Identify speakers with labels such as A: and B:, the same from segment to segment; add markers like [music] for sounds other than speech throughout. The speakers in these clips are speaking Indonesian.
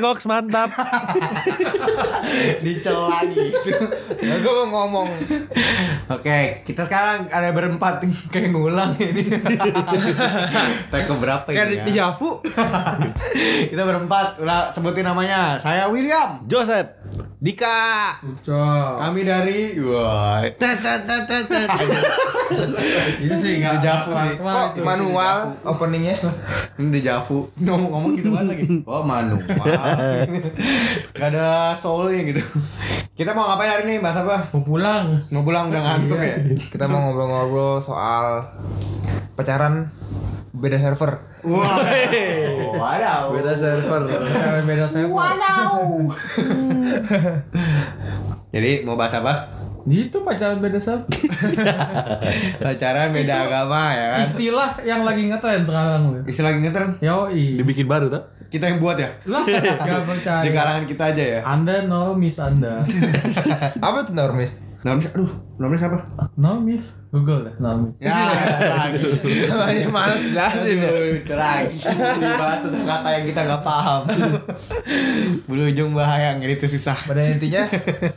A: Goks mantap. [laughs]
B: dicel lagi
C: Nah, gue mau ngomong
B: Oke, kita sekarang ada berempat kayak ngulang ini. Take [laughs] berapa
C: kayak
B: ini
C: di
B: ya?
C: Javu. [laughs]
B: Kita berempat, udah sebutin namanya. Saya William.
A: Joseph.
C: Dika.
B: Kami dari wah. [laughs]
D: Ini sih
B: Di
D: enggak
B: Javu nih.
C: Kok manual openingnya? [laughs]
B: Ini di Javu. Ngomong ngomong gitu banget lagi. [laughs] Oh, manual. Gak ada soulnya gitu. Kita mau ngapain hari ini? Bahas apa?
D: Mau pulang.
B: Mau pulang udah ngantuk ya?
C: Kita mau ngobrol-ngobrol soal pacaran beda server.
B: Wah. Waduh.
A: Beda server.
D: Beda server. [laughs]
B: Jadi mau bahas apa?
D: Itu pacaran beda server. [laughs]
B: Pacaran beda agama ya kan?
D: Istilah yang lagi ngetren sekarang lu.
B: Istilah lagi ngetren.
D: Yoi.
A: Dibikin baru tuh.
B: Kita yang buat ya?
D: Lah, gak percaya.
B: Di kalangan kita aja ya?
D: Anda normis Anda. [laughs]
C: Apa tuh normis?
B: Namanya, aduh, namanya siapa?
D: Normis. Google deh, normis.
B: Ya, [laughs] lagi.
C: Namanya males jelasin ya.
B: Itu lagi. Dibahas tentang kata yang kita nggak paham. [laughs] Berujung bahaya, itu susah.
C: Pada intinya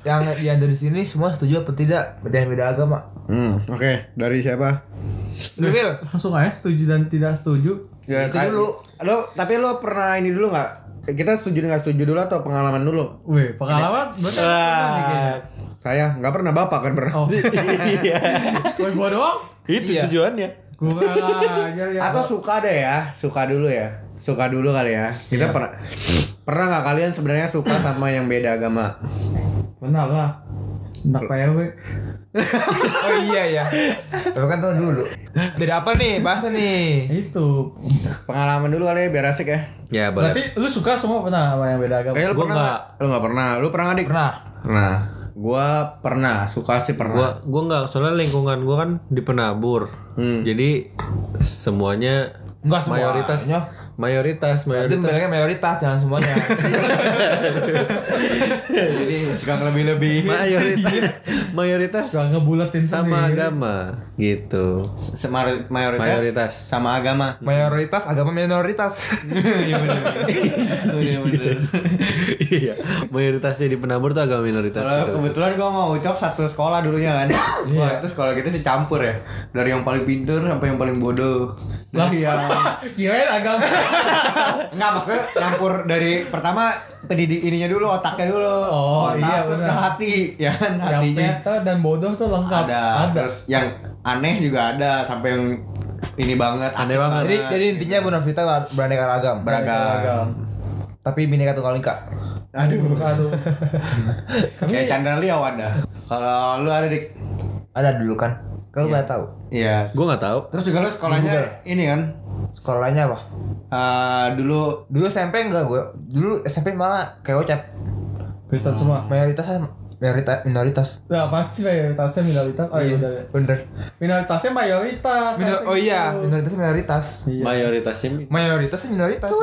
C: yang yang dari sini semua setuju apa tidak pacaran beda agama?
B: Hmm, oke. Dari siapa?
C: Lu?
D: Langsung aja setuju dan tidak setuju.
B: Ya,
C: Itu dulu.
B: Lo, tapi lo pernah ini dulu nggak? Kita setuju nggak setuju dulu atau pengalaman dulu?
D: Wih, pengalaman bener.
B: Saya nggak pernah, bapak kan pernah.
D: Oh, [laughs]
A: Iya.
D: gua doang.
A: Itu
C: Iya.
A: tujuannya.
D: Gua aja ya.
B: Atau suka deh ya, suka dulu ya, suka dulu kali ya. Kita pernah pernah nggak kalian sebenarnya suka sama yang beda agama?
D: Benar lah. Anak PW. [laughs]
C: Oh iya ya. Tapi kan tuh dulu. Dari apa nih bahasa nih?
D: Itu.
B: Pengalaman dulu kali ya, biar asik ya.
A: Ya boleh.
D: Berarti lu suka semua pernah sama yang beda agama?
B: Eh, lu
A: Gua
B: pernah. Lu nggak pernah. Lu pernah nggak dik?
C: Pernah.
B: Pernah. Gua pernah, suka sih pernah.
A: Gua gua nggak soalnya lingkungan gua kan di penabur.
B: Hmm.
A: Jadi semuanya
C: Enggak semuanya.
A: mayoritas mayoritas
C: Itu
A: mayoritas
C: bilangnya mayoritas jangan semuanya. [laughs]
B: Jadi suka lebih-lebih.
A: mayoritas mayoritas
D: Suka ngebulatin
A: sama
D: sendiri.
A: agama gitu.
B: Semar- mayoritas,
A: Mayoritas.
B: sama agama.
C: mayoritas agama minoritas. [laughs]
B: Iya benar. Iya benar.
A: Iya, mayoritasnya di penabur tuh agama minoritas
B: Kalau
A: gitu.
B: kebetulan gua mau ucap satu sekolah dulunya kan. Wah, itu sekolah kita sih campur ya. Dari yang paling pintar sampai yang paling bodoh. Dari yang
D: Kirain agama.
B: Enggak maksudnya nyampur dari pertama pendidik ininya dulu otaknya dulu.
D: Oh,
B: Otak,
D: iya,
B: terus ke hati ya kan
D: yang
B: hatinya
D: pintar dan bodoh tuh lengkap.
B: ada. Terus yang aneh juga ada sampai yang ini banget
A: Aneh
B: asik
A: banget.
C: Jadi jadi intinya Bu Novita beraneka ragam.
B: beragam.
C: Tapi bineka tunggal ika.
B: Aduh,
D: Aduh. [laughs]
B: kayak Chandra Liao ada. Kalau lu ada dik,
C: Ada dulu kan. Kau nggak tahu.
B: iya.
A: Gue nggak tahu.
B: Terus juga lu sekolahnya ini kan
C: Sekolahnya apa?
B: eh, dulu
C: Dulu SMP enggak gue. Dulu SMP malah kayak ocap.
D: Kristen semua.
C: Mayoritas mayoritas minoritas.
D: Nah, pasti mayoritasnya minoritas. Oh iya, bener.
C: Bener.
D: Minoritasnya mayoritas.
C: Minor oh iya,
D: gitu.
C: minoritas minoritas.
D: Iya.
A: Mayoritasnya mi-
C: Mayoritas minoritas. [laughs]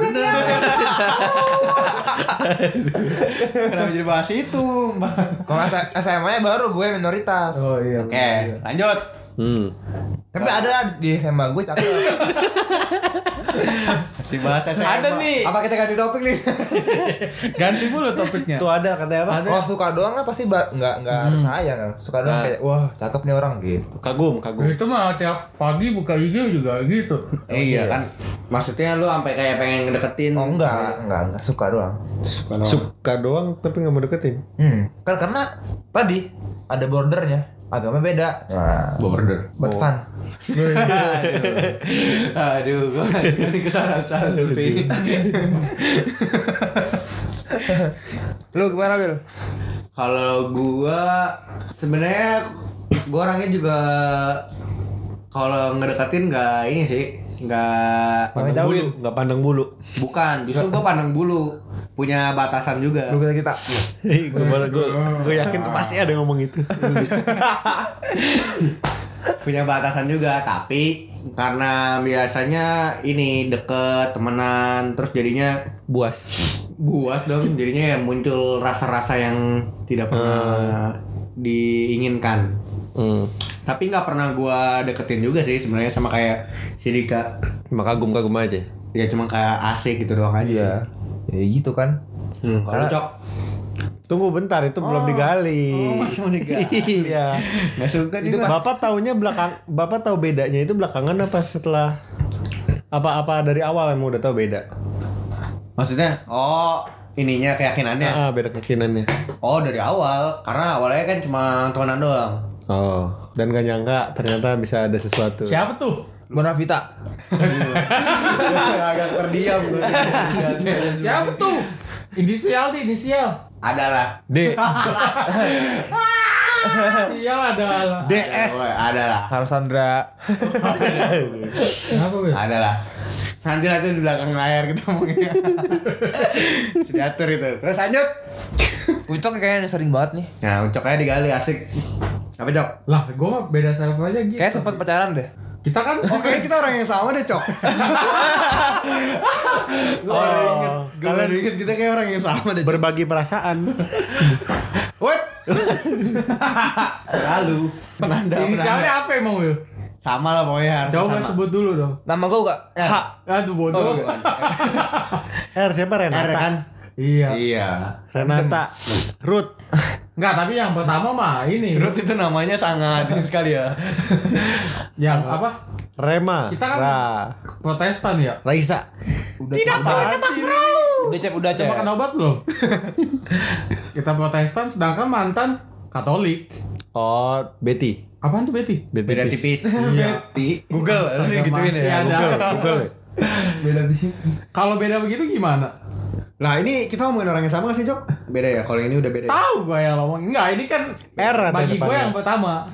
B: kenapa jadi bahas itu?
C: Kalau SMA-nya baru gue minoritas.
D: Oh iya.
B: Oke, lanjut.
A: Hmm.
C: Tapi ada di SMA gue cakep. [laughs]
B: Si bahas SMA.
C: Ada nih.
B: Apa kita ganti topik nih? [laughs]
D: Ganti mulu topiknya.
A: Tuh ada katanya apa?
C: Kalau suka doang kan pasti nggak nggak harus sayang kan. Suka doang
A: Nah.
C: kayak wah cakep nih orang gitu.
A: Kagum, kagum.
D: Itu mah tiap pagi buka IG juga gitu.
B: Eh, iya kan. Maksudnya lu sampai kayak pengen ngedeketin.
C: Oh enggak, enggak, enggak suka doang.
B: Suka doang.
A: Suka doang tapi nggak mau deketin.
C: Hmm. Kan karena tadi ada bordernya. Agama beda. Nah,
B: Border.
C: fun.
B: Aduh. [laughs] Aduh, gua jadi ke sana sih. [laughs]
C: Lu gimana, Bil?
B: Kalau gua sebenarnya gua orangnya juga kalau ngedeketin nggak ini sih, nggak
A: Pandang bulu, nggak pandang bulu.
B: bukan. Justru gua pandang bulu, punya batasan juga.
C: Lu kita kita.
A: gue gue gue yakin pasti ada yang ngomong itu. [laughs]
B: punya batasan juga tapi karena biasanya ini deket temenan terus jadinya
A: Buas.
B: buas dong jadinya ya muncul rasa-rasa yang tidak pernah diinginkan
A: Hmm.
B: tapi nggak pernah gua deketin juga sih sebenarnya sama kayak si Dika
A: Cuma kagum kagum aja.
B: ya cuma kayak asik gitu doang aja
C: Iya.
B: sih
C: Ya gitu kan.
B: Hmm, kalau cok
A: Tunggu bentar itu belum digali.
B: Oh, masih mau digali. [laughs]
A: iya.
B: nggak suka
A: Itu
B: juga.
A: Bapak taunya belakang Bapak tahu bedanya itu belakangan apa setelah apa-apa dari awal emang udah tahu beda.
B: Maksudnya, oh ininya keyakinannya.
A: Ah, beda keyakinannya.
B: Oh dari awal, karena awalnya kan cuma temenan doang.
A: Oh, dan gak nyangka ternyata bisa ada sesuatu.
D: Siapa tuh?
C: Bonavita.
B: Agak terdiam gue.
D: Siapa tuh? Inisial nih, inisial.
B: Adalah.
A: D [laughs]
D: Inisial adalah.
A: DS.
B: Adalah.
C: Harus Sandra.
D: Kenapa, Wil?
B: Adalah. Nanti nanti di belakang layar kita ngomongnya. Diatur itu. Terus lanjut.
C: Ucok kayaknya sering banget nih.
B: Nah, ucoknya digali asik. Apa cok?
D: Lah, gue mah beda self aja gitu.
C: Kayak sempat pacaran deh.
D: Kita kan
B: Oke, kita orang yang sama deh, Cok. [laughs] Gue
A: Oh,
B: baru inget, gue baru inget kita kayak orang yang sama deh.
A: berbagi perasaan. [laughs]
B: What? Lalu penanda
D: inisialnya apa emang, Wil?
B: Sama lah pokoknya harus
D: Coba
B: sama.
D: sebut dulu dong.
C: Nama gue gak? H.
D: Aduh bodoh. [laughs]
A: R siapa
B: R
A: Renata?
B: kan?
D: Iya.
B: Iya.
A: Renata. Ruth.
D: Enggak, tapi yang pertama mah ini.
B: Ruth itu namanya sangat ini sekali ya. [laughs]
D: Yang apa?
A: Rema.
D: Kita kan-
A: Ra.
D: Protestan ya.
A: Raisa.
D: Tidak boleh
C: Udah cep, udah cep.
D: Coba makan obat belum? [laughs] Kita Protestan sedangkan mantan Katolik.
A: Oh, Betty.
D: Apaan tuh Betty?
A: Betty
B: Beda tipis.
D: Iya.
B: Ti Google gituin
D: masih
B: ya.
A: Google, Google.
D: Beda tipis. Kalau beda begitu gimana?
B: Lah ini kita ngomongin orang yang sama gak sih, Cok? Beda ya. Kalau ini udah beda. ya?
D: Tahu gue yang ngomong. Enggak, ini kan
A: R
D: bagi gue yang pertama.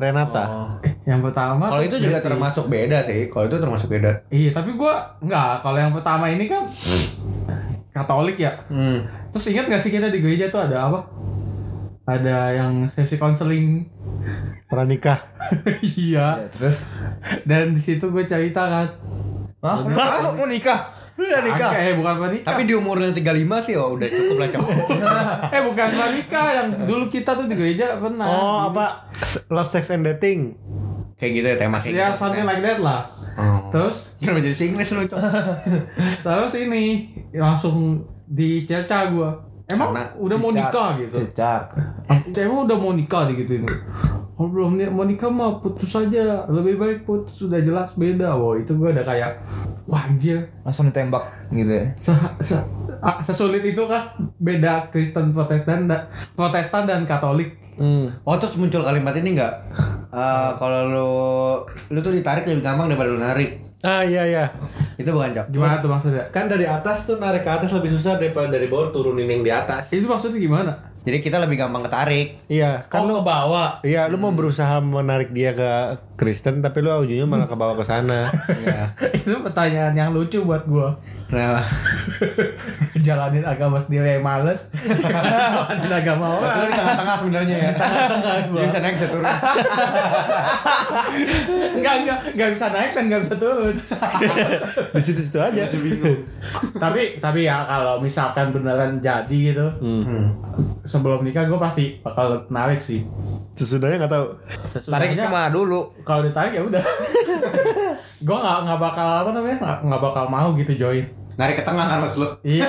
A: Renata.
B: Oh.
D: Yang pertama.
B: Kalau itu juga
D: Betty.
B: termasuk beda sih. Kalau itu termasuk beda.
D: Iya, tapi gue enggak. Kalau yang pertama ini kan Katolik ya.
B: Hmm.
D: Terus ingat gak sih kita di gereja tuh ada apa? Ada yang sesi konseling.
A: Pranikah. [laughs]
D: iya.
C: Ya, terus.
D: Dan di situ gue cerita kan.
C: Hah? Hah? Lu mau nikah?
B: Lu udah nikah?
D: Agak, eh bukan pernikah.
B: Tapi di umurnya 35 sih oh udah cukup lah, Cok. [laughs]
D: eh bukan pernikah yang dulu kita tuh di gereja pernah.
A: Oh, apa? Love, sex and dating.
B: Kayak gitu ya tema sih.
D: Ya something like that lah.
B: Oh.
D: Terus
B: Kenapa jadi Singlish lu, [laughs]
D: terus ini langsung dicerca gua. Emang
B: Karena
D: udah mau nikah gitu.
C: Cecak.
D: Emang udah mau nikah gitu ini. Kalau belum ni- mau nikah mah putus aja. Lebih baik putus sudah jelas beda. Wah, itu gua udah kayak wah anjir.
C: Langsung ditembak gitu ya.
D: Se, se, ah, sesulit itu kah beda Kristen Protestan dan Protestan dan Katolik?
A: Hmm.
B: Oh terus muncul kalimat ini nggak? Eh, kalau lu lu tuh ditarik lebih gampang daripada lu narik.
A: Ah, iya iya.
B: Itu bukan Cok.
D: Gimana tuh maksudnya?
A: Kan dari atas tuh narik ke atas lebih susah daripada dari bawah turunin yang di atas.
D: Itu maksudnya gimana?
B: Jadi kita lebih gampang ketarik.
A: Iya, kan lu
D: bawah.
A: Iya, lu mau berusaha menarik dia ke Kristen tapi lu ujungnya malah ke bawah ke sana.
B: Iya. [laughs]
D: itu pertanyaan yang lucu buat gua.
B: Nah, [laughs]
D: Jalanin agama sendiri yang males. Jalanin agama
B: betul
D: orang.
B: di tengah-tengah sebenarnya ya. Dia bisa naik bisa turun. [laughs]
D: Enggak, enggak, enggak bisa naik dan enggak bisa turun.
A: Di situ-situ aja.
D: tapi tapi ya kalau misalkan beneran jadi gitu,
A: Hmm.
D: sebelum nikah gua pasti bakal narik sih.
A: Sesudahnya nggak tahu.
C: Tarik
D: Sesudahnya,
C: ke mana dulu?
D: kalau ditarik ya udah. [laughs] gua nggak nggak bakal apa namanya nggak bakal mau gitu join.
B: Narik ke tengah kan mas lu.
D: Iya. [laughs]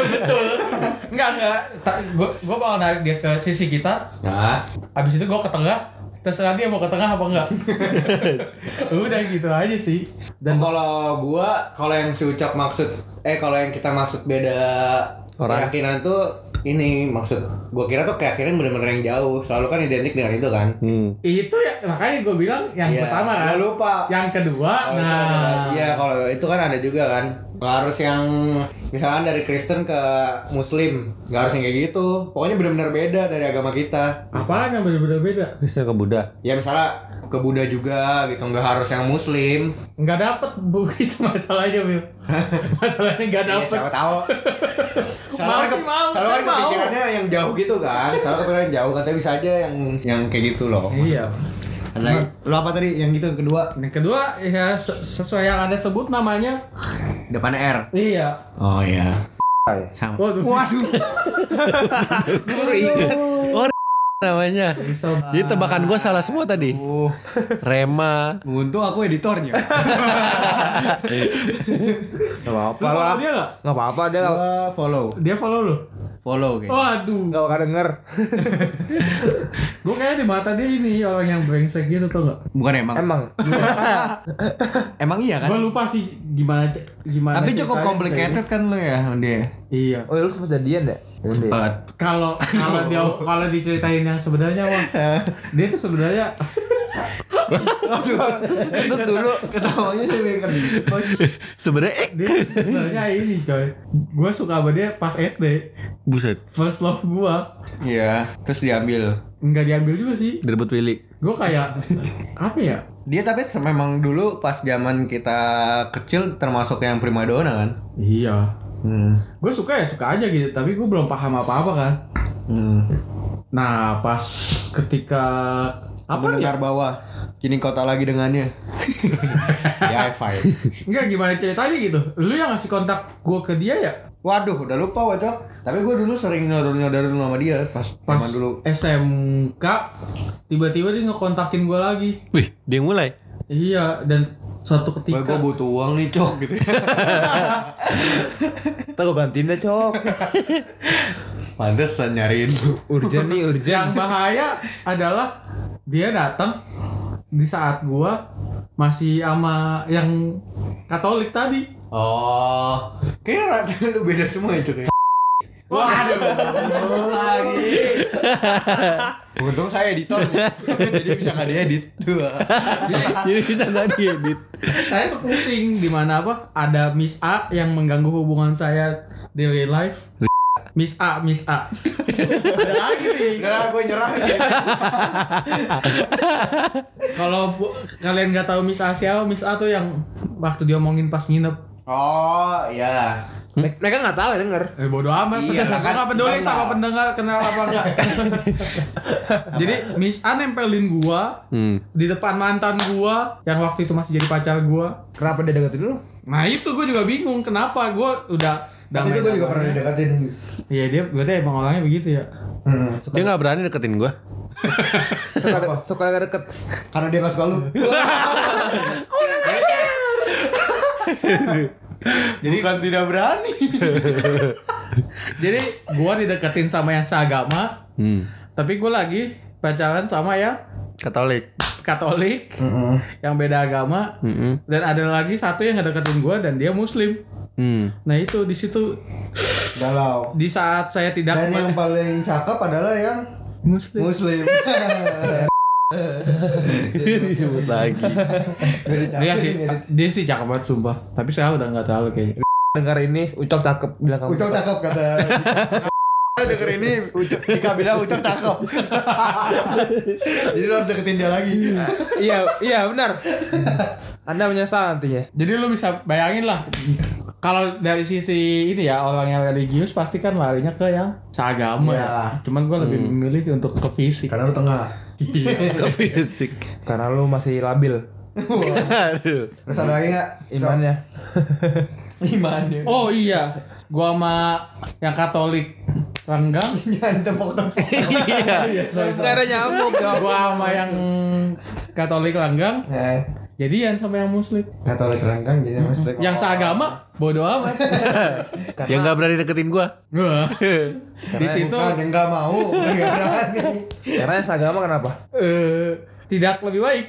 D: Betul. Enggak, enggak. Gua gua bakal narik dia ke sisi kita.
B: Nah,
D: Abis itu gua ke tengah. Terserah dia mau ke tengah apa enggak. [laughs] Udah gitu aja sih.
B: dan
D: Dan
B: kalau gua kalau yang si Ucok maksud eh kalau yang kita maksud beda
A: Orang.
B: keyakinan tuh ini maksud gua kira tuh keyakinan bener-bener yang jauh selalu kan identik dengan itu kan
A: Hmm.
D: itu ya makanya gua bilang yang
B: Iya.
D: pertama kan.
B: Gua lupa
D: Yang kedua,
B: itu
D: nah.
B: iya kalau itu kan ada juga kan nggak harus yang misalkan dari Kristen ke Muslim nggak harus yang kayak gitu pokoknya benar-benar beda dari agama kita
D: Apaan yang bener-bener beda?
A: Kristen ke Buddha.
B: ya misalnya ke Buddha juga gitu nggak harus yang Muslim
D: Enggak dapet bu [laughs] itu masalahnya, Bil. [laughs] Masalahnya enggak
B: Iya,
D: dapet.
B: siapa tahu [laughs] Selalu
D: Mau
B: kan
D: sih, mau,
B: selalu kan kepikirannya yang jauh gitu kan selalu kepikiran jauh katanya bisa aja yang yang kayak gitu loh
D: Iya.
B: Ada lagi? lo apa tadi yang gitu yang kedua
D: Yang kedua ya se- sesuai yang Anda sebut namanya.
B: depannya R
D: Iya.
B: oh iya sama
D: Waduh.
B: waduh
C: Baru ingat.
A: namanya. Jadi tebakan gue salah semua tadi.
B: Oh,
A: Rema.
B: untung aku editornya. [laughs]
C: Gak apa-apa
D: Lu follow
C: lah.
D: dia nggak?
C: Gak apa-apa dia gak,
B: Gua follow.
D: Dia follow lu.
B: Follow kayak.
D: Waduh.
C: gak bakal denger. [laughs]
D: Gue kayaknya di mata dia ini orang yang brengsek gitu tau gak?
B: Bukan emang.
C: Emang. [laughs]
B: Emang iya kan?
D: Gue lupa sih gimana gimana.
B: Tapi cukup complicated kan lu ya sama dia.
D: Iya.
C: Oh ya lu sempet jadian? Udah.
B: Cepat.
D: Kalau kalau dia [laughs] kalau diceritain yang sebenarnya wah dia tuh sebenarnya
C: Itu dulu.
B: Ketawanya saya pengen
A: Sebenarnya eh
D: sebenarnya ini coy. Gue suka sama dia pas SD.
A: buset.
D: First love gua
B: Iya, terus diambil.
D: nggak diambil juga sih.
A: Direbut Willy.
D: Gue kayak apa ya?
B: Dia tapi memang dulu pas zaman kita kecil termasuk yang primadona kan?
D: Iya.
B: Hmm.
D: Gue suka ya suka aja gitu. Tapi gue belum paham apa-apa kan.
B: Hmm.
D: Nah pas ketika apa ya?
B: Bawah. Kini kau tak lagi dengannya. [laughs] ya high five.
D: Enggak gimana ceritanya gitu. Lu yang ngasih kontak gue ke dia ya?
B: Waduh, udah lupa wajah. Tapi gue dulu sering nyodor-nyodorin sama dia pas,
D: Pas
B: zaman dulu.
D: SMK tiba-tiba dia ngekontakin gue lagi.
A: Wih, dia yang mulai.
D: Iya dan suatu
B: Gue
D: ketika
B: butuh uang nih cok gitu. [laughs]
C: Ntar gue gantiin deh cok. [laughs]
B: Pantesan nyariin [laughs] lu.
C: Urgent nih
D: yang
C: urgent.
D: bahaya adalah dia datang di saat gua masih sama yang Katolik tadi.
B: Oh, kayaknya lu [laughs] beda semua ya cok.
D: Waduh, lagi. [laughs]
B: Untung saya editor, jadi bisa nggak diedit dua.
A: Jadi bisa nggak diedit.
D: Saya tuh pusing di mana apa? Ada Miss A yang mengganggu hubungan saya di real life. Miss A, Miss A. Ada lagi nih.
B: Udah, gue nyerah. [laughs]
D: Kalau kalian nggak tahu Miss A siapa, Miss A tuh yang waktu dia omongin pas nginep.
B: Oh, iya.
C: Mereka gak tahu ya denger.
D: Eh bodo amat.
B: Iya, kan
D: nggak peduli
B: kenal.
D: sama pendengar kenal apa enggak. [laughs] Jadi Miss A nempelin gua
A: Hmm.
D: di depan mantan gua yang waktu itu masih jadi pacar gua.
C: Kenapa dia deketin lu?
D: Nah itu gua juga bingung kenapa gua udah
B: Tapi itu gue juga pernah didekatin.
D: Iya dia berarti emang orangnya begitu ya.
B: Hmm.
A: Dia nggak berani deketin gue.
C: Suka, [laughs] suka gak deket.
B: Karena dia nggak suka lu. [laughs] Jadi kan tidak berani. [laughs]
D: Jadi gua dideketin sama yang seagama,
A: Hmm.
D: tapi gua lagi pacaran sama yang
A: Katolik.
D: Katolik, yang beda agama,
A: Hmm.
D: dan ada lagi satu yang ngedeketin gua dan dia Muslim.
A: Hmm.
D: Nah itu di situ
B: Galau.
D: di saat saya tidak
B: Dan yang paling cakep adalah yang
D: Muslim.
B: Muslim.
A: Disebut lagi.
D: Dia sih, dia sih cakep banget sumpah. Tapi saya udah nggak terlalu kayaknya.
C: Dengar ini Ucok cakep bilang kamu.
B: Ucok cakep kata. denger ini Ucok, bilang Ucok cakep. Jadi lo harus deketin dia lagi.
C: iya, iya benar. Anda menyesal nantinya.
D: Jadi lu bisa bayangin lah. Kalau dari sisi ini ya orang yang religius pasti kan larinya ke yang seagama
B: Iya.
D: ya. Cuman gue lebih memilih untuk ke fisik.
B: Karena lu tengah. [laughs]
A: Ke fisik.
C: Karena lu masih labil
A: Aduh.
B: Terus ada lagi nggak?
C: imannya. [laughs]
B: Imannya.
D: Oh iya, gua sama yang Katolik renggang. [laughs]
B: Jangan tepok-tepok.
A: Iya.
C: Gak ada nyamuk.
D: Gua sama yang Katolik renggang
B: Eh,
D: jadian sama yang Muslim.
B: Katolik renggang jadi Muslim.
D: Yang seagama bodo amat. [laughs]
A: Yang nggak berani deketin gue.
D: Wah. [laughs] Di situ
B: nggak mau, nggak berani.
C: Karena yang seagama kenapa?
D: eh tidak lebih baik.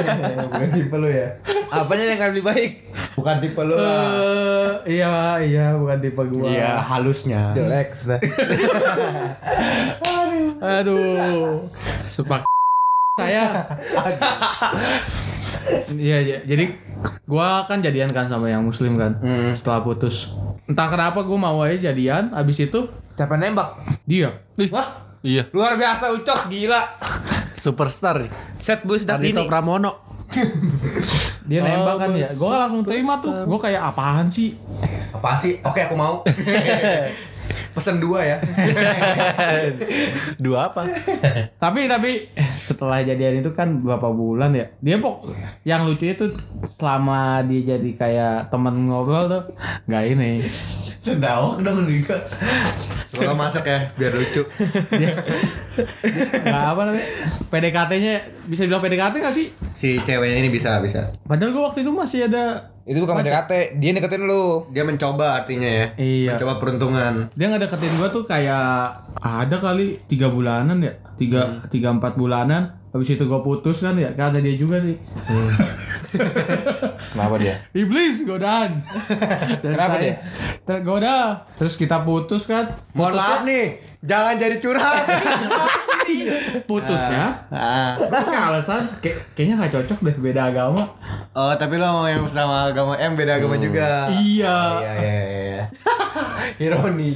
D: [laughs]
B: bukan tipe lu ya.
C: Apanya yang lebih baik?
B: Bukan tipe lu lah.
D: Eh iya iya bukan tipe gua.
B: Iya, halusnya.
C: Jelek sudah.
D: Aduh. Sepak saya. Iya, iya. Jadi gua kan jadian kan sama yang muslim kan. Setelah putus. Entah kenapa gua mau aja jadian, abis itu
C: Siapa nembak?
D: dia.
C: Wah,
A: Iya.
C: luar biasa Ucok, gila.
A: Superstar nih.
C: Set bus ini.
A: Pramono.
D: Dia
A: Oh,
D: nembak kan ya. Gua langsung terima tuh. Gua kayak apaan sih?
B: Apaan sih? Oke, aku mau. [laughs] Pesen dua ya.
A: Dua apa?
D: Tapi tapi setelah jadian itu kan berapa bulan ya dia pok yang lucu itu selama dia jadi kayak temen ngobrol tuh nggak ini
B: Sendawak dong Rika. Kalau masak ya biar lucu.
D: dia nggak apa namanya PDKT-nya bisa bilang PDKT nggak sih
B: Si ceweknya ini bisa bisa.
D: padahal gua waktu itu masih ada
C: Itu bukan PDKT, dia deketin lu.
B: Dia mencoba artinya ya.
D: Iya.
B: Mencoba peruntungan.
D: dia nggak deketin gua tuh kayak ada kali tiga bulanan ya tiga tiga empat bulanan habis itu gua putus kan ya kan ada dia juga sih [laughs]
C: Kenapa dia?
D: iblis godaan [laughs] Dan
C: Kenapa
D: saya
C: dia?
D: tergoda terus kita putus kan
B: Mohon maaf nih, jangan jadi curhat. [laughs]
D: putusnya
B: ah.
D: pakai alasan kayak, kayaknya nggak cocok deh beda agama
B: Oh, tapi lo mau yang sama agama M beda agama juga.
D: iya
B: Iya, iya, iya. Ironi.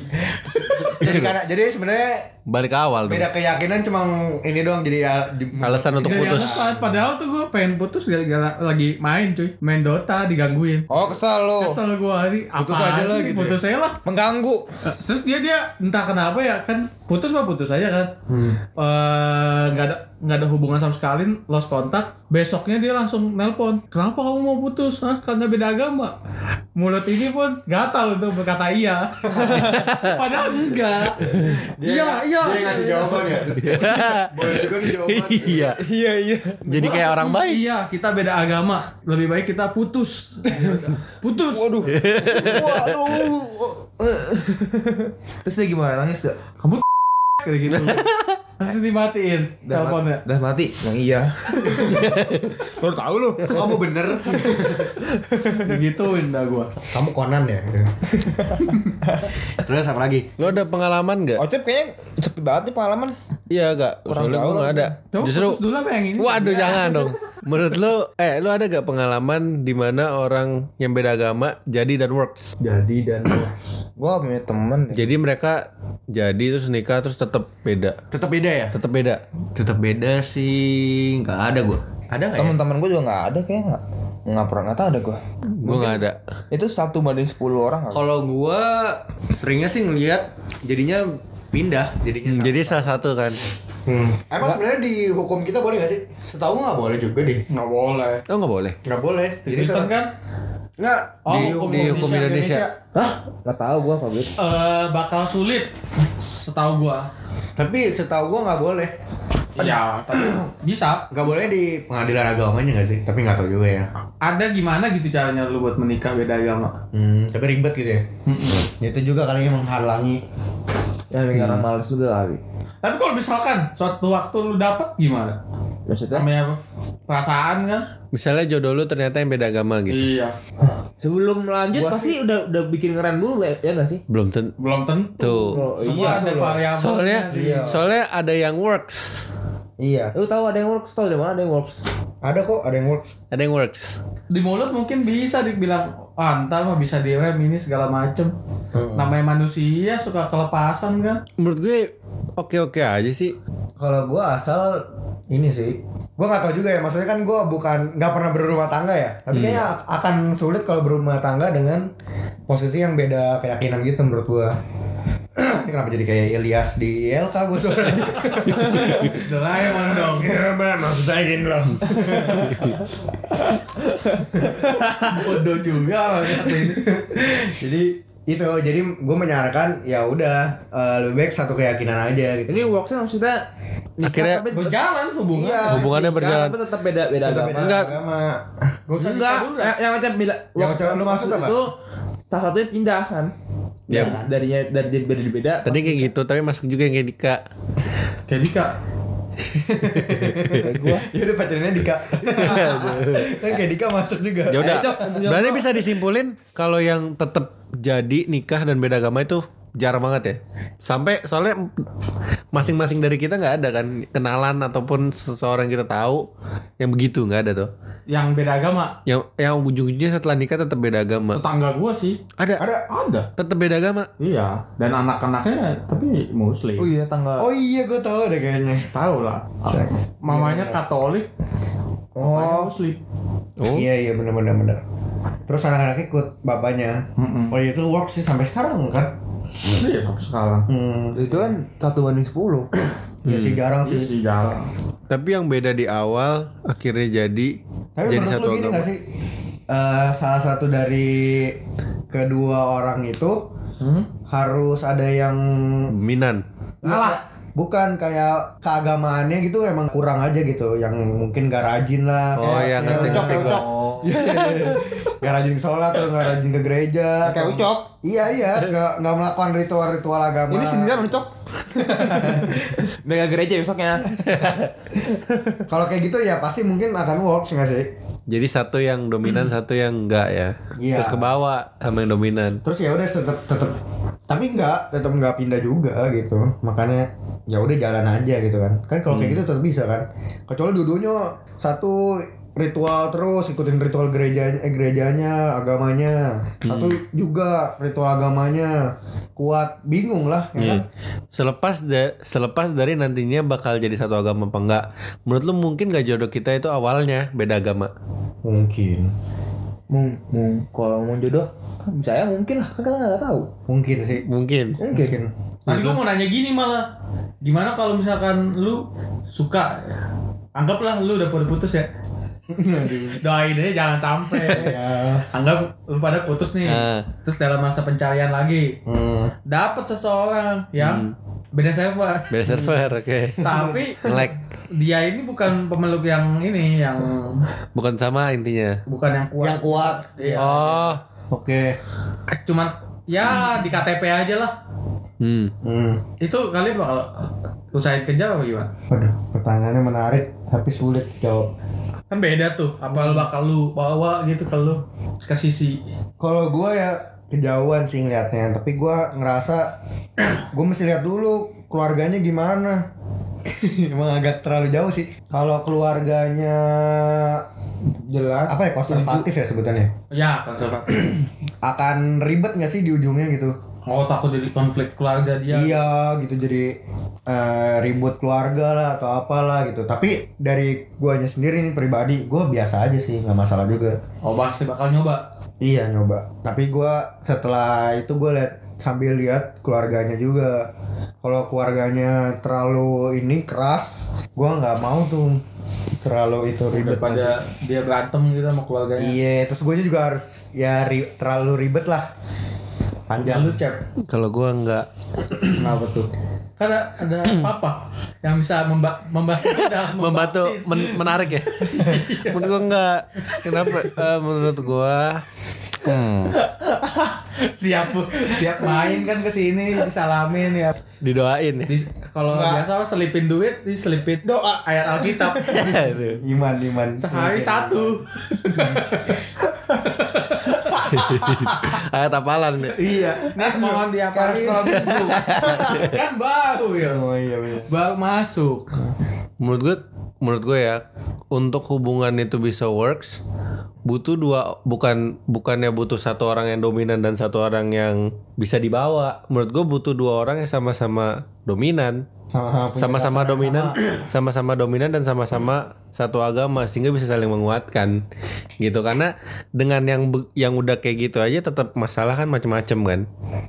B: Terus karena jadi sebenarnya
A: Balik ke awal dong.
B: beda keyakinan cuma ini doang jadi ya, di-
A: Alasan untuk
D: Gak
A: putus.
D: alasan. padahal tuh gue pengen putus gara-gara lagi main cuy main Dota digangguin
C: Oh, kesel lu.
D: kesel gue hari
B: Putus
D: apaan
B: aja lah gitu ya.
D: putus aja lah
C: Mengganggu.
D: Eh, terus dia dia entah kenapa ya kan putus mah putus aja kan Eh, nggak ada nggak ada hubungan sama sekali lost kontak besoknya dia langsung nelpon kenapa kamu mau putus Hah? karena beda agama mulut ini pun gatal untuk berkata iya [laughs] padahal enggak iya iya
B: Dia ngasih jawaban ya. [laughs] Boleh juga nih jawaban.
A: Iya. Iya, iya. Jadi kayak orang baik.
D: Iya, kita beda agama. Lebih baik kita putus. putus.
C: Waduh. Waduh. Terus dia gimana? Nangis gak?
D: Kamu [laughs] kayak gitu. Langsung dimatiin teleponnya.
C: Udah mati. Yang iya. [laughs] Baru tahu lu.
B: Kamu bener. [laughs]
D: Digituin dah gua.
B: Kamu konan ya. Terus apa lagi?
A: Lo ada pengalaman nggak?
C: Ocep kayaknya sepi banget nih pengalaman.
A: Iya gak? Soalnya
C: tahu
A: gue gak ada.
D: Coba
A: Justru
D: dulu apa yang ini?
A: Waduh jangan dong. Menurut lo, eh lo ada gak pengalaman di mana orang yang beda agama jadi dan works?
B: Jadi dan
C: Gua punya temen.
A: Jadi mereka jadi terus nikah terus tetap beda.
B: tetap beda ya?
A: Tetap beda.
B: Tetap beda sih. Nggak ada gua. Ada nggak ya?
C: Temen-temen gue juga nggak ada kayaknya nggak nggak pernah nggak tahu ada gue.
A: Gue gak ada.
C: Itu satu banding 10 orang.
B: Kalau gua seringnya sih ngeliat jadinya pindah jadinya.
A: Hmm, Jadi salah satu kan.
B: Hmm. Emang sebenarnya di hukum kita boleh gak sih? Setahu gua nggak boleh juga deh.
D: Nggak boleh.
A: Oh gak boleh.
B: Nggak boleh. Jadi
D: Kristen
B: tetap-
D: kan
B: nggak
D: Oh,
B: di
D: hukum
A: di hukum Indonesia.
C: Hah? Nggak tahu gue Fabrik.
D: eh bakal sulit setahu gua.
B: Tapi setahu gua nggak boleh.
D: Iya, tapi [clears throat] bisa.
B: Nggak boleh di pengadilan agamanya nggak sih? Tapi nggak tahu juga ya.
D: Ada gimana gitu caranya lu buat menikah beda agama?
B: Hmm, tapi ribet gitu ya. Itu juga kali yang menghalangi.
C: Ya karena males juga kali.
D: Tapi kalau misalkan suatu waktu lu dapet gimana?
C: Maksudnya?
D: Namanya perasaan kan?
A: Misalnya jodoh lu ternyata yang beda agama gitu.
D: Iya.
C: Sebelum lanjut pasti udah udah bikin keren dulu ya, ya sih?
A: Belum tentu.
D: Belum tentu.
C: Oh,
D: Semua ada variabel.
A: Soalnya soalnya ada yang works.
B: Iya.
C: Lu tahu ada yang works, tahu dari mana ada yang works?
B: Ada kok, ada yang works.
A: Ada yang works.
D: di mulut mungkin bisa dibilang ah ntar mah bisa direm ini segala macem namanya manusia suka kelepasan kan
A: Menurut gue oke-oke aja sih.
B: Kalau gua asal ini sih. Gua nggak tahu juga ya. Maksudnya kan gua bukan nggak pernah berumah tangga ya. Tapi kayaknya ak- akan sulit kalau berumah tangga dengan posisi yang beda keyakinan gitu menurut gua. Ini kenapa jadi kayak Ilyas di ILK gua suaranya. [laughs]
D: Doraemon dong
A: Maksud saya gini loh.
D: bodoh juga ini.
B: jadi itu jadi gue menyarankan ya udah eh, lebih baik satu keyakinan aja gitu.
C: Ini worksnya maksudnya nikah
A: Akhirnya
C: tapi
D: berjalan hubungan
B: Iya.
A: Hubungannya berjalan.
C: tapi tetap beda beda
B: Tetap
C: agama.
A: Enggak.
B: agama.
C: Enggak, yang macam bila
B: Yang macam lu maksud apa?
C: Itu salah satunya pindah kan.
A: Ya,
C: Darinya dari dari beda beda.
A: tadi kayak gitu, tapi masuk juga yang kayak Dika.
D: kayak Dika [laughs]
B: ya udah pacarnya Dika. [laughs] kan kayak Dika masuk juga.
A: Ya udah. Berarti
C: gua.
A: bisa disimpulin kalau yang tetap jadi nikah dan beda agama itu jarang banget ya. Sampai soalnya masing-masing dari kita nggak ada kan kenalan ataupun seseorang yang kita tahu yang begitu nggak ada tuh.
D: yang beda agama
A: Yang yang ujung-ujungnya setelah nikah tetap beda agama.
D: tetangga gua sih
A: Ada.
B: Ada.
D: ada
A: Tetap beda agama.
D: iya dan anak-anaknya tapi muslim
C: Oh iya tanggal.
B: Oh iya gue tahu deh kayaknya.
D: tahu lah mamanya katolik
C: Oh,
D: bapaknya muslim
A: Oh.
B: Iya iya benar benar benar. Terus anak-anak ikut bapaknya.
D: Mm-mm.
B: Oh iya, itu works sih sampai sekarang kan?
D: iya sampai sekarang
B: Hmm.
C: itu kan satu banding sepuluh. [clears throat]
B: Ya sih jarang
D: Iya
B: sih.
D: sih jarang
A: Tapi yang beda di awal akhirnya jadi
B: Tapi
A: jadi satu
B: lu gini
A: agama.
B: gak sih? Eh, salah satu dari kedua orang itu
D: Hmm?
B: harus ada yang
A: Dominan.
B: ngalah. Bukan kayak keagamaannya gitu emang kurang aja gitu. Yang mungkin gak rajin lah.
A: Oh, iya, ngerti, ngerti gua. [laughs]
B: gak rajin sholat atau gak rajin ke gereja.
C: Kayak ucok.
B: Iya iya, gak, gak melakukan ritual-ritual agama.
C: Ini sendirian ucok. [laughs] Mega gereja besoknya. [laughs]
B: Kalau kayak gitu ya pasti mungkin akan works nggak sih?
A: Jadi satu yang dominan, [clears throat] satu yang enggak ya.
B: Iya.
A: Terus ke bawah sama yang dominan.
B: Terus ya udah tetap tetap tapi nggak tetap nggak pindah juga gitu. Makanya ya udah jalan aja gitu kan. Kan kalau kayak gitu tetap bisa kan. Kecuali dua-duanya satu ritual terus ikutin ritual gerejanya eh, gerejanya agamanya satu juga ritual agamanya kuat bingung lah ya
A: Iya.
B: kan?
A: Selepas da- selepas dari nantinya bakal jadi satu agama apa enggak. Menurut lu mungkin gak jodoh kita itu awalnya beda agama.
B: mungkin
C: Mung, mung, kalau mau jodoh kan bisa ya mungkin lah kan kita nggak tahu.
B: mungkin sih
A: Mungkin.
B: mungkin
D: Tadi gue mau nanya gini malah Gimana kalau misalkan lu suka ya? Anggaplah lu udah pada putus ya [laughs] Doain aja jangan sampai
B: ya
D: Anggap lu pada putus nih
A: Ah.
D: Terus dalam masa pencarian lagi
B: hmm.
D: Dapat seseorang yang beda server
A: Beda server, oke.
D: Tapi
A: Nge-lag.
D: dia ini bukan pemeluk yang ini Yang
A: Bukan sama intinya.
D: bukan yang kuat
B: yang kuat
D: Iya
A: Oh.
B: oke
D: Cuman ya di KTP aja lah
A: Hmm.
B: hmm.
D: Itu kalian bakal usahain kerja apa gimana?
B: Waduh, pertanyaannya menarik tapi sulit jawab.
D: Kan beda tuh, apa lu bakal lu bawa gitu ke lu ke sisi
B: Kalau gua ya kejauhan sih ngeliatnya, tapi gua ngerasa gua mesti lihat dulu keluarganya gimana. [laughs] Emang agak terlalu jauh sih. Kalau keluarganya
C: Jelas.
B: apa ya konservatif ya sebutannya,
D: ya konservatif. [clears throat]
B: akan ribet nggak sih di ujungnya gitu?
D: Oh takut jadi konflik keluarga dia.
B: Iya gitu jadi eh, ribut keluarga lah atau apalah gitu. Tapi dari guanya sendiri nih pribadi, gua biasa aja sih nggak masalah juga.
D: Oh pasti bakal nyoba.
B: Iya nyoba. Tapi gua setelah itu gue lihat sambil lihat keluarganya juga. Kalau keluarganya terlalu ini keras, gua nggak mau tuh terlalu itu ribet.
D: Daripada dia berantem gitu sama keluarganya.
B: Iya, terus gue juga harus ya ri- terlalu ribet lah. Panjang.
D: Cep.
A: Kalau gua enggak
D: Kenapa tuh? Karena ada [clears throat] papa yang bisa memba membahas
A: membantu [laughs] men- menarik ya. [laughs] menurut gua enggak. Kenapa? Eh, menurut gua hmm,
D: tiap tiap main kan ke sini disalamin ya.
A: didoain ya.
D: Di, kalau biasa selipin duit, diselipin doa ayat Alkitab. [laughs]
B: Iman, iman.
D: Sehari satu.
A: Ayat apalan ya.
D: Iya. Nih mohon diapalin.
B: minggu.
D: kan baru ya.
B: Oh iya bener.
D: Baru masuk.
A: Menurut gue menurut gue ya untuk hubungan itu bisa works butuh dua bukan bukannya butuh satu orang yang dominan dan satu orang yang bisa dibawa menurut gue butuh dua orang yang sama-sama dominan
B: Sama-sama
A: dominan
B: sama. [clears throat]
A: sama-sama dominan dan sama-sama satu agama sehingga bisa saling menguatkan gitu karena dengan yang yang udah kayak gitu aja tetap masalah kan macam-macam kan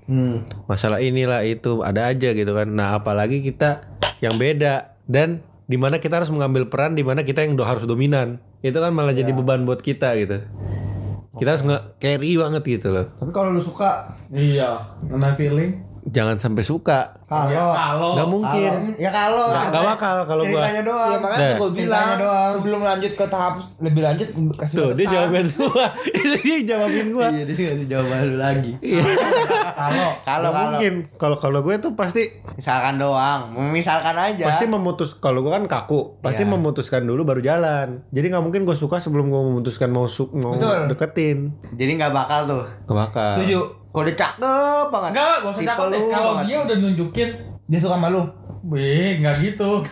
B: Hmm.
A: masalah inilah itu ada aja gitu kan nah apalagi kita yang beda dan di mana kita harus mengambil peran di mana kita yang do- harus dominan itu kan malah jadi beban buat kita gitu kita harus nggak carry banget gitu loh
B: Tapi kalau lu suka,
D: Iya. Namanya feeling.
A: Jangan sampai suka
B: kalau
D: Ya, kalau
A: nggak mungkin
B: kalau- ya kalau
A: nggak nggak bakal kalau gua
B: ceritanya doang.
C: Ya makanya
A: Nah.
C: gue bilang
B: doang.
C: sebelum lanjut ke tahap lebih lanjut kasih
A: tuh dia jawabin gua itu [laughs] dia jawabin gua
B: Iya, dia ngasih jawaban lu lagi.
A: Iya.
B: Kalau kalau
A: Nggak mungkin kalau kalau gue tuh pasti
B: misalkan doang, misalkan aja.
A: pasti memutus kalau gue kan kaku pasti
B: Iya.
A: memutuskan dulu baru jalan jadi nggak mungkin gue suka sebelum gue memutuskan mau su mau
C: Betul.
A: deketin
B: Jadi nggak bakal tuh.
A: nggak bakal
C: Setuju.
B: Kalau dia cakep banget.
D: Enggak, gak usah cakep
B: lu
D: Kalau dia udah nunjukin
C: Dia suka sama lu.
D: Wih, nggak gitu.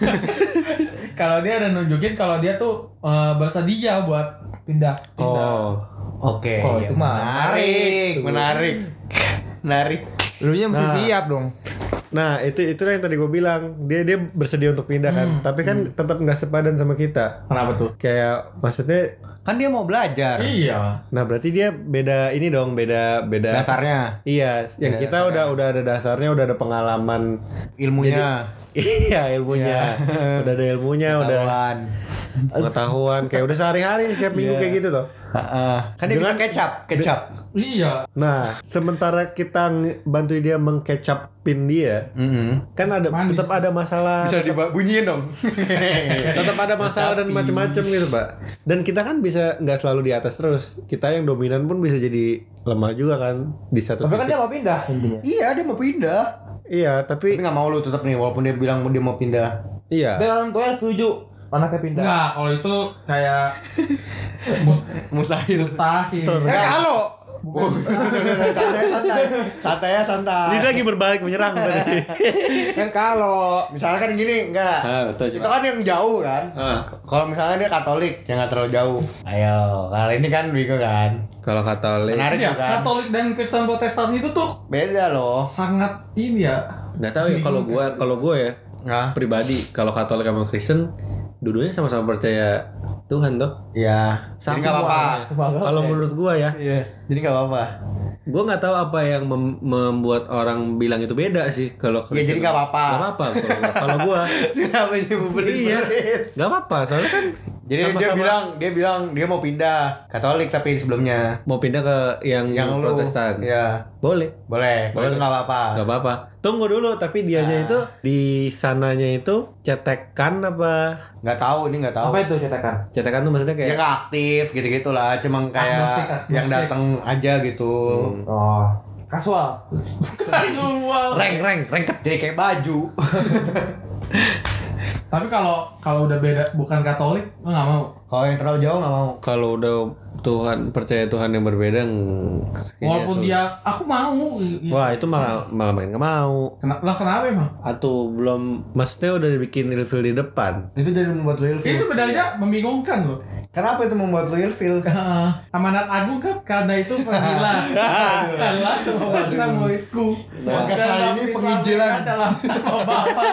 D: [laughs] kalau dia udah nunjukin kalau dia tuh eh, bahasa dia buat
C: Pindah.
A: oh
B: Oke.
C: Oh,
B: iya,
C: itu
B: menarik,
C: menarik
B: menarik. Narik.
C: Lu nya mesti
A: Nah.
C: siap dong.
A: Nah itu itu yang tadi gue bilang dia dia bersedia untuk pindah kan, tapi kan tetap nggak sepadan sama kita.
D: Kenapa tuh?
A: Kayak maksudnya,
B: Kan dia mau belajar.
D: Iya.
A: nah berarti dia beda ini dong, beda beda
B: Dasarnya.
A: Iya, yang
B: Beda
A: kita udah udah ada dasarnya, udah ada pengalaman.
B: Ilmunya. [laughs]
A: iya ilmunya, [laughs] udah ada ilmunya, udah
B: Pengetahuan.
A: pengetahuan. Kayak udah sehari-hari setiap minggu kayak gitu loh.
B: Heeh. Kan dia bisa kecap, kecap.
D: Iya.
A: Nah, sementara kita nge- bantu dia mengkecapin dia,
B: Mm-hmm.
A: kan ada
D: Manis.
A: tetap ada masalah
B: Bisa dibunyiin dong. [laughs]
A: tetap ada masalah dan macam-macam gitu pak dan kita kan bisa nggak selalu di atas terus kita yang dominan pun bisa jadi lemah juga kan di satu
C: Tapi kan
A: titik
C: dia mau pindah intinya.
B: iya, dia mau pindah.
A: iya
B: Tapi
A: tapi
B: nggak mau lu tetap nih walaupun dia bilang dia mau pindah.
A: iya
C: Dan orang tuanya setuju anaknya pindah.
D: Enggak, kalau itu kayak mus
B: Mustahil.
D: mustahil.
B: Eh kalau santai santai. Santai ya santai.
A: Ini lagi berbalik menyerang tadi.
C: Kan kalau
B: misalnya kan gini enggak.
A: Ah betul
B: itu kan yang jauh kan?
A: Ah.
B: Kalau misalnya dia Katolik yang nggak terlalu jauh. Ayo kali ini kan bingung kan?
A: Kalau Katolik.
B: Menarik juga. Kan
D: Katolik dan Kristen Protestan itu tuh
B: beda loh.
D: sangat ini ya.
A: nggak tahu ya kalau gua kalau gua ya
B: nah
A: pribadi kalau Katolik sama Kristen dua-duanya sama-sama percaya Tuhan toh?
B: Ya jadi nggak apa-apa.
A: kalau menurut gua ya.
B: Iya. Jadi nggak apa-apa.
A: Gua nggak tahu apa yang mem- membuat orang bilang itu beda sih kalau
B: ya jadi nggak apa-apa.
A: Nggak apa-apa kalau- kalau gua. [laughs]
B: Kenapa
A: iya. Nggak apa-apa soalnya kan
B: jadi dia
A: sama-sama.
B: bilang dia bilang dia mau pindah Katolik tapi sebelumnya.
A: Mau pindah ke yang,
B: yang lu
A: Protestan?
B: ya
A: boleh.
B: Boleh boleh itu nggak apa-apa.
A: Nggak apa-apa. Tunggu dulu tapi dianya itu di sananya itu cetekan apa?
B: Nggak tahu ini nggak tahu.
C: Apa itu cetakan?
A: cetekan tuh maksudnya
B: ya
A: kayak
B: nggak aktif gitu gitulah cuma kayak
D: Agnostik, agnostik.
B: yang datang aja gitu.
C: Oh, kasual. [laughs]
D: Kasual.
A: reng reng rengket.
B: Jadi kayak baju [laughs]
D: Tapi kalau kalau udah beda bukan Katolik, lo nggak mau.
B: kalau yang terlalu jauh nggak mau
A: kalau udah Tuhan percaya Tuhan yang berbeda
D: Walaupun
A: sulit.
D: dia aku mau.
A: wah itu malah malah main nggak mau
D: Kenapa? Lah kenapa emang?
A: atau belum maksudnya udah dibikin ilfil di depan
B: itu jadi membuat ilfil
D: sebenarnya membingungkan loh.
B: Kenapa itu membuat lu ilfil [laughs]
D: Amanat Agung kan karena itu panggilan. Salah [laughs] semua bangsa muridku.
B: Podcast
D: Dan
B: hari ini penginjilan.
D: mereka dalam nama Bapa.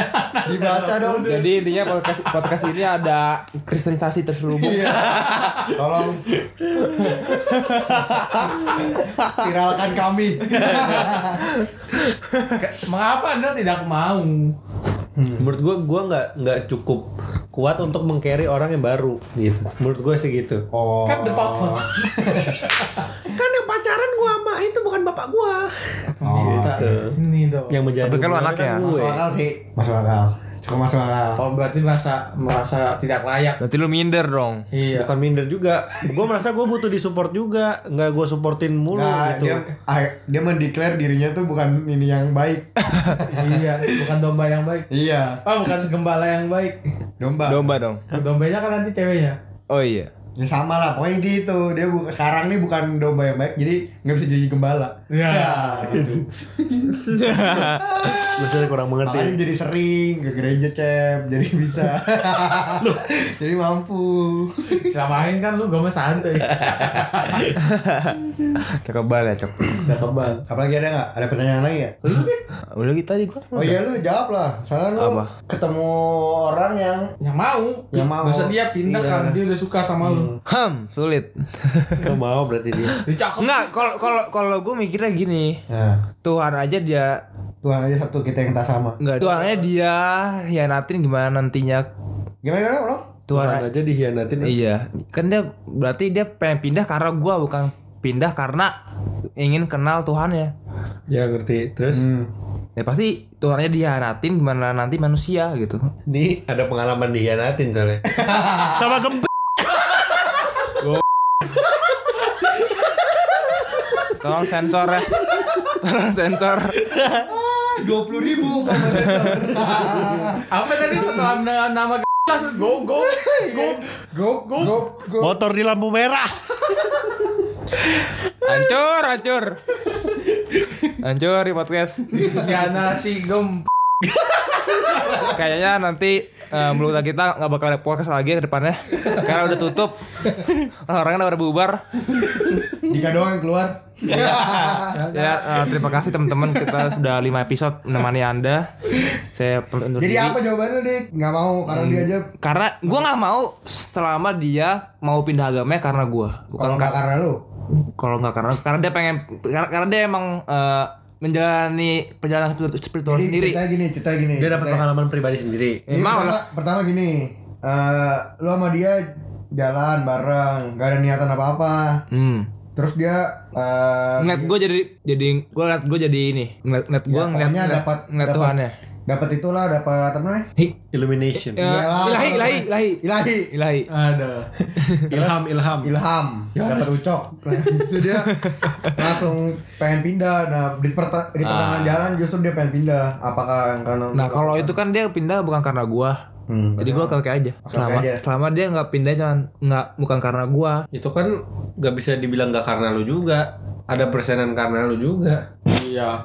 D: [laughs]
B: dibaca dong
C: Jadi intinya podcast podcast ini ada kristenisasi terselubung.
B: iya tolong viralkan kami
D: Mengapa Anda tidak mau?
A: Menurut gua gua nggak nggak cukup kuat untuk mengcarry orang yang baru. Gitu. Menurut gua sih gitu.
B: Oh.
D: Kan the papa. [laughs]
A: kan yang pacaran gua sama itu bukan bapak gua.
B: Oh.
A: Gitu.
D: Ini dong.
A: yang menjadi
C: Tapi kan lu
A: hubungan
C: anaknya.
A: kan gue.
B: Masuk akal sih. Masuk akal cukup masuk akal
D: Oh berarti merasa merasa tidak layak.
C: Berarti lu minder dong.
D: Iya.
A: bukan minder juga gue merasa gue butuh disupport juga nggak gue supportin mulu
B: Nah,
A: gitu
B: dia ah, dia mendeklar dirinya tuh bukan ini yang baik. [laughs]
D: iya, bukan domba yang baik.
B: iya,
D: Oh, bukan gembala yang baik.
B: domba.
C: Domba dong.
D: Dombanya kan nanti ceweknya.
C: Oh iya.
B: Ya sama lah, pokoknya gitu. Dia bu- sekarang nih bukan domba yang baik, jadi nggak bisa jadi gembala.
D: Iya.
B: gitu. [laughs]
A: Maksudnya kurang mengerti
B: Makanya jadi sering ke gereja cep, jadi bisa. [laughs] jadi mampu.
D: Samain kan lu gomnya santai. [laughs]
C: Kekebal ya, Cok.
D: Udah kebal.
B: Apalagi ada nggak? Ada pertanyaan lagi ya?
C: Udah gitu tadi gua.
B: Oh iya lu jawab lah. Soalnya lu
C: Apa?
B: ketemu orang yang
D: Yang mau.
B: Yang mau.
D: Masa dia pindah
B: Iya.
D: karena dia udah suka sama lu.
C: Hmm, sulit.
A: Gak mau berarti dia.
C: Enggak, kalau kalau kalau gue mikirnya gini.
B: Nah,
C: Tuhan aja dia
B: Tuhan aja satu kita yang tak sama.
C: enggak Tuhan aja dia hianatin gimana nantinya
B: Gimana gimana, Bro?
C: Tuhan,
A: Tuhan aja dihianatin
C: Iya, kan dia berarti dia pengen pindah karena gua bukan pindah karena ingin kenal Tuhannya.
A: ya ngerti terus
B: Hmm.
C: Ya pasti Tuhannya dihianatin gimana nanti manusia gitu.
A: Nih ada pengalaman dihianatin soalnya [laughs] Sama gempe [laughs]
C: Tolong sensor ya. Tolong sensor.
B: Dua puluh ribu.
D: Apa tadi setelah nama langsung go go go
B: Go go go go.
A: Motor di lampu merah
C: Hancur, hancur. Hancur di podcast.
D: Hianati gem.
C: Kayaknya nanti mulut kita nggak bakal ada podcast lagi ke depannya karena udah tutup. Orang-orangnya udah pada bubar.
B: Dika doang keluar. [laughs]
C: Ya, eh, terima kasih teman-teman kita sudah 5 episode menemani Anda. Saya
B: Jadi
C: diri.
B: apa jawabannya dik? Nggak mau karena dia aja.
C: Karena gua nggak mau selama dia mau pindah agamanya karena gua, bukan
B: Kalau nggak karena lu.
C: kalau nggak karena karena dia pengen karena, karena dia emang eh, menjalani perjalanan spiritual, spiritual
B: Jadi
C: sendiri.
B: cerita gini, cerita gini.
A: Dia dapat pengalaman pribadi sendiri.
B: Jadi
C: Emang
B: pertama,
C: lah.
B: pertama gini, eh lu sama dia jalan bareng, gak ada niatan apa-apa.
C: Hmm.
B: Terus dia eh
C: Ngeliat gue jadi jadi gue ngeliat gue jadi ini ngeliat ngeliat gue
B: Ya,
C: ngeliat
B: dapat-
C: ngeliat
B: dapat-
C: Tuhan ya.
B: dapat itulah, dapat apa namanya?
C: Hi,
A: Illumination.
B: Iyalah,
C: ilahi ilahi ilahi
B: Ilahi.
C: ilahi.
D: Ada.
A: ilham, ilham.
B: Ilham, dapat ucok. Itu dia langsung pengen pindah. Nah, di, perta- di pertengahan jalan justru dia pengen pindah. Apakah karena
C: Nah kalau itu kan dia pindah bukan karena gua.
B: Hmm,
C: Jadi gua oke aja. Selama
B: aja.
C: selama dia nggak pindah jangan nggak bukan karena gua.
A: Itu kan gak bisa dibilang gak karena lu juga. Ada persenan karena lu juga.
D: Iya. [laughs]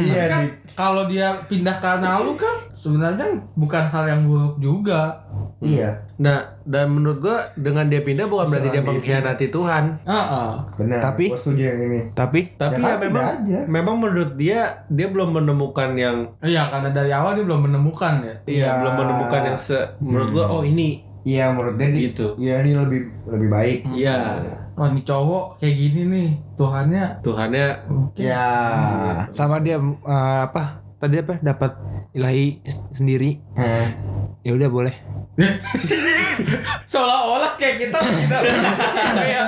B: iya
D: kan kalau dia pindah karena lu kan sebenarnya bukan hal yang buruk juga.
B: iya
A: Nah, dan menurut gua dengan dia pindah bukan berarti dia mengkhianati Tuhan.
D: Heeh.
B: benar.
C: Tapi-
B: Gua setuju yang ini.
C: Tapi
A: Tapi
B: Ya
A: ya, memang
B: aja.
A: memang menurut dia dia belum menemukan yang
D: Iya, karena dari awal dia belum menemukan ya.
A: iya
B: Ya.
A: belum menemukan yang se menurut gua oh ini
B: Iya menurut dia di-
A: gitu.
B: Iya ini lebih lebih baik.
A: Iya,
D: Wah, nih cowok kayak gini nih. Tuhannya
A: Tuhannya
B: Ya.
C: sama dia eh, apa? Tadi apa? Dapat ilahi sendiri.
B: Hah.
C: Ya udah boleh. [laughs]
D: seolah-olah kayak kita tidak kayak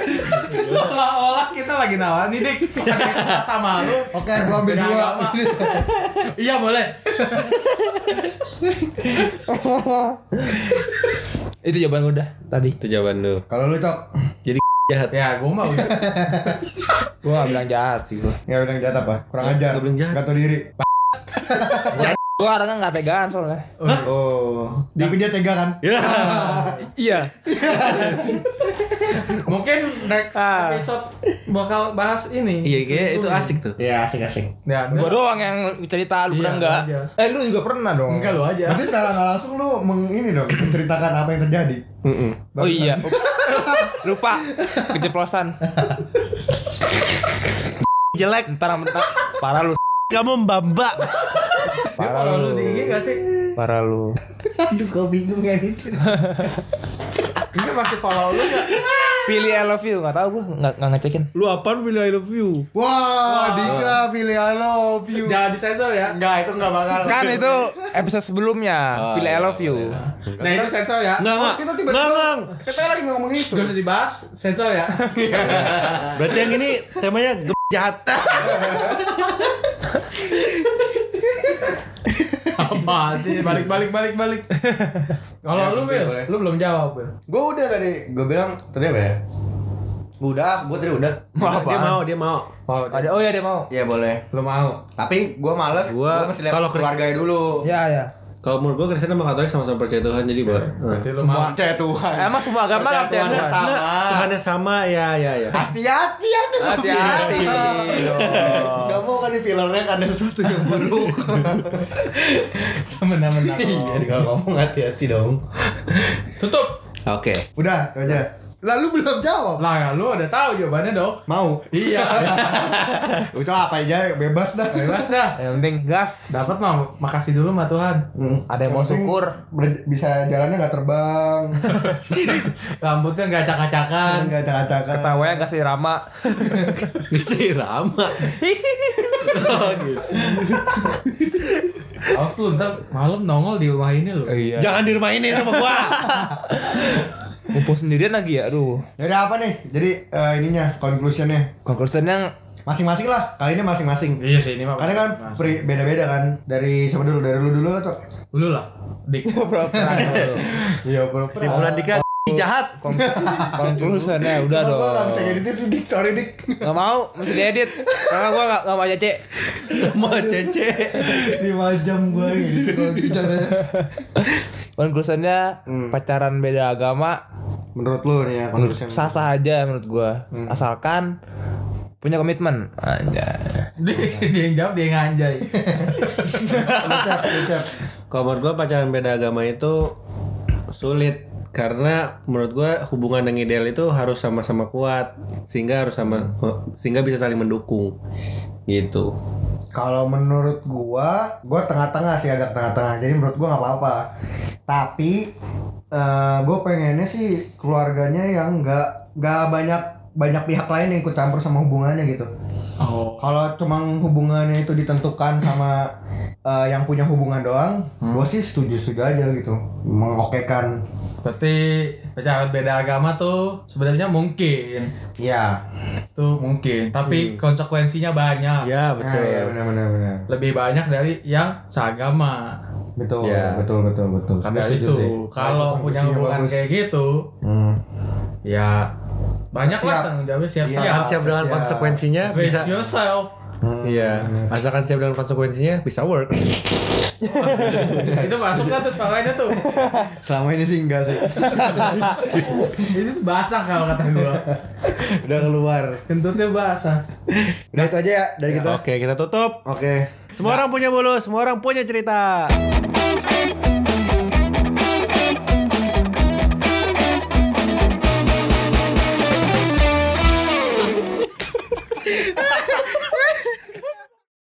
D: [laughs] seolah-olah kita lagi nawan nih dik kita sama lu
B: Oke, gua ambil dua. [laughs]
D: iya boleh
C: Itu jawaban gua udah tadi.
A: itu jawaban lu.
B: Kalau lu cok,
A: Jadi jahat.
D: ya gue mau
C: Gua gak bilang jahat sih gua.
B: ya udah jahat apa? Kurang ajar.
A: Gak bilang jahat.
B: Gak tau diri.
C: Gua orangnya nggak tegaan soalnya.
B: Oh. Tapi dia tega kan?
A: Ya.
C: Iya. [laughs] [laughs]
D: mungkin next
C: Ah.
D: episode bakal bahas ini
A: Iya, kayak itu asik tuh.
B: Iya asik asik.
D: ya
C: Gua doang yang cerita lu
D: Iya,
C: pernah enggak?
D: lu aja.
C: Eh lu juga pernah dong.
D: enggak lu aja
B: Berarti secara nggak langsung lu meng ini dong menceritakan apa yang terjadi.
A: Mm-mm.
C: Oh iya. Ups. Lupa. Keceplosan. [laughs]
A: Jelek.
C: Ntar ntar parah lu.
A: Kamu mbak
C: Parah
D: lu
C: lu.
D: di IG gak sih
C: Parah lu. [laughs]
B: Aduh kau bingung kan itu.
D: dia masih follow lu gak
C: Pilih I love you, nggak tahu gua nggak nggak ngecekin.
A: Lu apaan pilih I love you?
B: Wah, Dika pilih I love you.
D: jangan disensor ya
B: Enggak, itu enggak bakal.
C: Kan itu episode sebelumnya, pilih I love you.
D: nah itu sensor ya
A: Enggak, enggak.
B: Kita tiba-tiba. Kita lagi ngomongin itu.
D: gak usah dibahas sensor ya [laughs]
A: Berarti yang ini temanya jahat. [laughs]
D: apa sih [laughs] balik balik balik balik [laughs] kalau
B: Ya,
D: lu
B: boleh.
D: lu belum jawab Will
B: Gue udah tadi, gue bilang tadi apa ya? Udah, gue tadi udah.
C: Wah,
A: dia
C: apaan?
A: mau, dia mau.
D: mau
C: Ada oh ya dia mau.
B: Iya boleh.
D: lu mau
B: Tapi gue males.
A: Gua-
B: Gue masih lihat keluarganya dulu.
C: Ya ya.
A: Kalau menurut gua Kristen sama Katolik sama-sama percaya Tuhan jadi buat.
D: berarti lu mau
B: Percaya Tuhan.
C: Emang semua agama
B: Percaya
C: kan percaya
B: Tuhan yang sama.
A: Tuhan yang sama ya ya ya.
B: Hati-hati ya
C: Hati-hati.
B: Gak mau kan di filmnya kan ada sesuatu yang buruk. [laughs]
D: semena-mena
B: Jadi kalau ngomong hati-hati dong.
D: tutup
A: Oke.
B: Udah, itu aja. Lalu belum jawab.
D: lah ya, lu udah tahu jawabannya dong
B: Mau.
D: iya [laughs]
B: Itu apa aja bebas dah.
D: bebas dah
C: Yang penting gas.
D: dapat mah makasih dulu mah Tuhan
B: Hmm.
C: Ada yang mau
B: penting
C: syukur.
B: bisa jalannya nggak terbang, [laughs]
D: rambutnya nggak acak-acakan
B: nggak acak-acakan.
C: Ketawanya gas irama.
A: Bisa [laughs] irama. oh, gitu.
D: Awas lu ntar malam nongol di rumah ini lu
C: Iya.
A: Jangan di rumah ini rumah gua.
C: Ngumpul sendirian lagi ya, aduh.
B: Jadi apa nih? Jadi eh, ininya conclusionnya
C: Conclusionnya
B: masing-masing lah. Kali ini masing-masing.
D: iya sih ini mah
B: Karena kan pri- beda-beda kan. Dari siapa dulu? Dari lu dulu tuh.
D: lu lah dik [laughs]
B: Iya, pura-pura.
A: Kesimpulan Dika jahat.
C: Kon- Conclusionnya udah
B: Cuma
C: dong.
B: Gua nggak bisa ngedit itu, Dik. Sorry, Dik.
C: Gak mau, mesti diedit. Karena gua gak, gak mau cece.
A: Mau cece.
B: 5 jam gua ngedit kalau bicara.
C: Conclusionnya
B: Hmm.
C: pacaran beda agama
B: Menurut lu nih ya, conclusion.
C: sah-sah aja menurut gua.
B: Hmm.
C: Asalkan punya komitmen. Anjay.
D: dia, dia yang jawab dia yang
B: lucap.
A: Kalau menurut gua pacaran beda agama itu sulit karena menurut gua hubungan yang ideal itu harus sama-sama kuat sehingga harus sama sehingga bisa saling mendukung gitu
B: Kalau menurut gua, gua tengah-tengah sih agak tengah-tengah. Jadi menurut gua nggak apa-apa. Tapi eh gua pengennya sih keluarganya yang nggak nggak banyak banyak pihak lain yang ikut campur sama hubungannya gitu.
D: Oh.
B: Kalau cuma hubungannya itu ditentukan sama eh, yang punya hubungan doang, gua sih setuju-setuju aja gitu. Mengokekan.
D: Berarti pacaran beda agama tuh sebenarnya mungkin.
B: Ya.
D: Tuh mungkin, tapi konsekuensinya banyak.
A: ya
B: Nah,
A: betul
B: ya benar-benar benar.
D: Lebih banyak dari yang seagama.
B: Betul,
A: Ya.
B: betul, betul, betul.
D: Karena itu, kalau punya hubungan
B: bagus.
D: kayak gitu,
B: Hmm.
D: ya banyak lah
B: Siap.
D: tanggung jawabnya siap siap.
A: asalkan siap dengan
B: siap.
A: konsekuensinya
D: Face
A: bisa
D: yourself.
B: Hmm.
A: iya asalkan siap dengan konsekuensinya bisa works [laughs]
D: itu masuk kan tuh sekolahnya tuh.
B: Selama ini sih enggak sih. [laughs]
D: itu basah kalau kata gua.
B: Udah keluar.
D: Kentutnya basah.
B: Udah itu aja ya dari kita.
A: oke kita tutup
B: Oke.
A: semua orang punya mulut semua orang punya cerita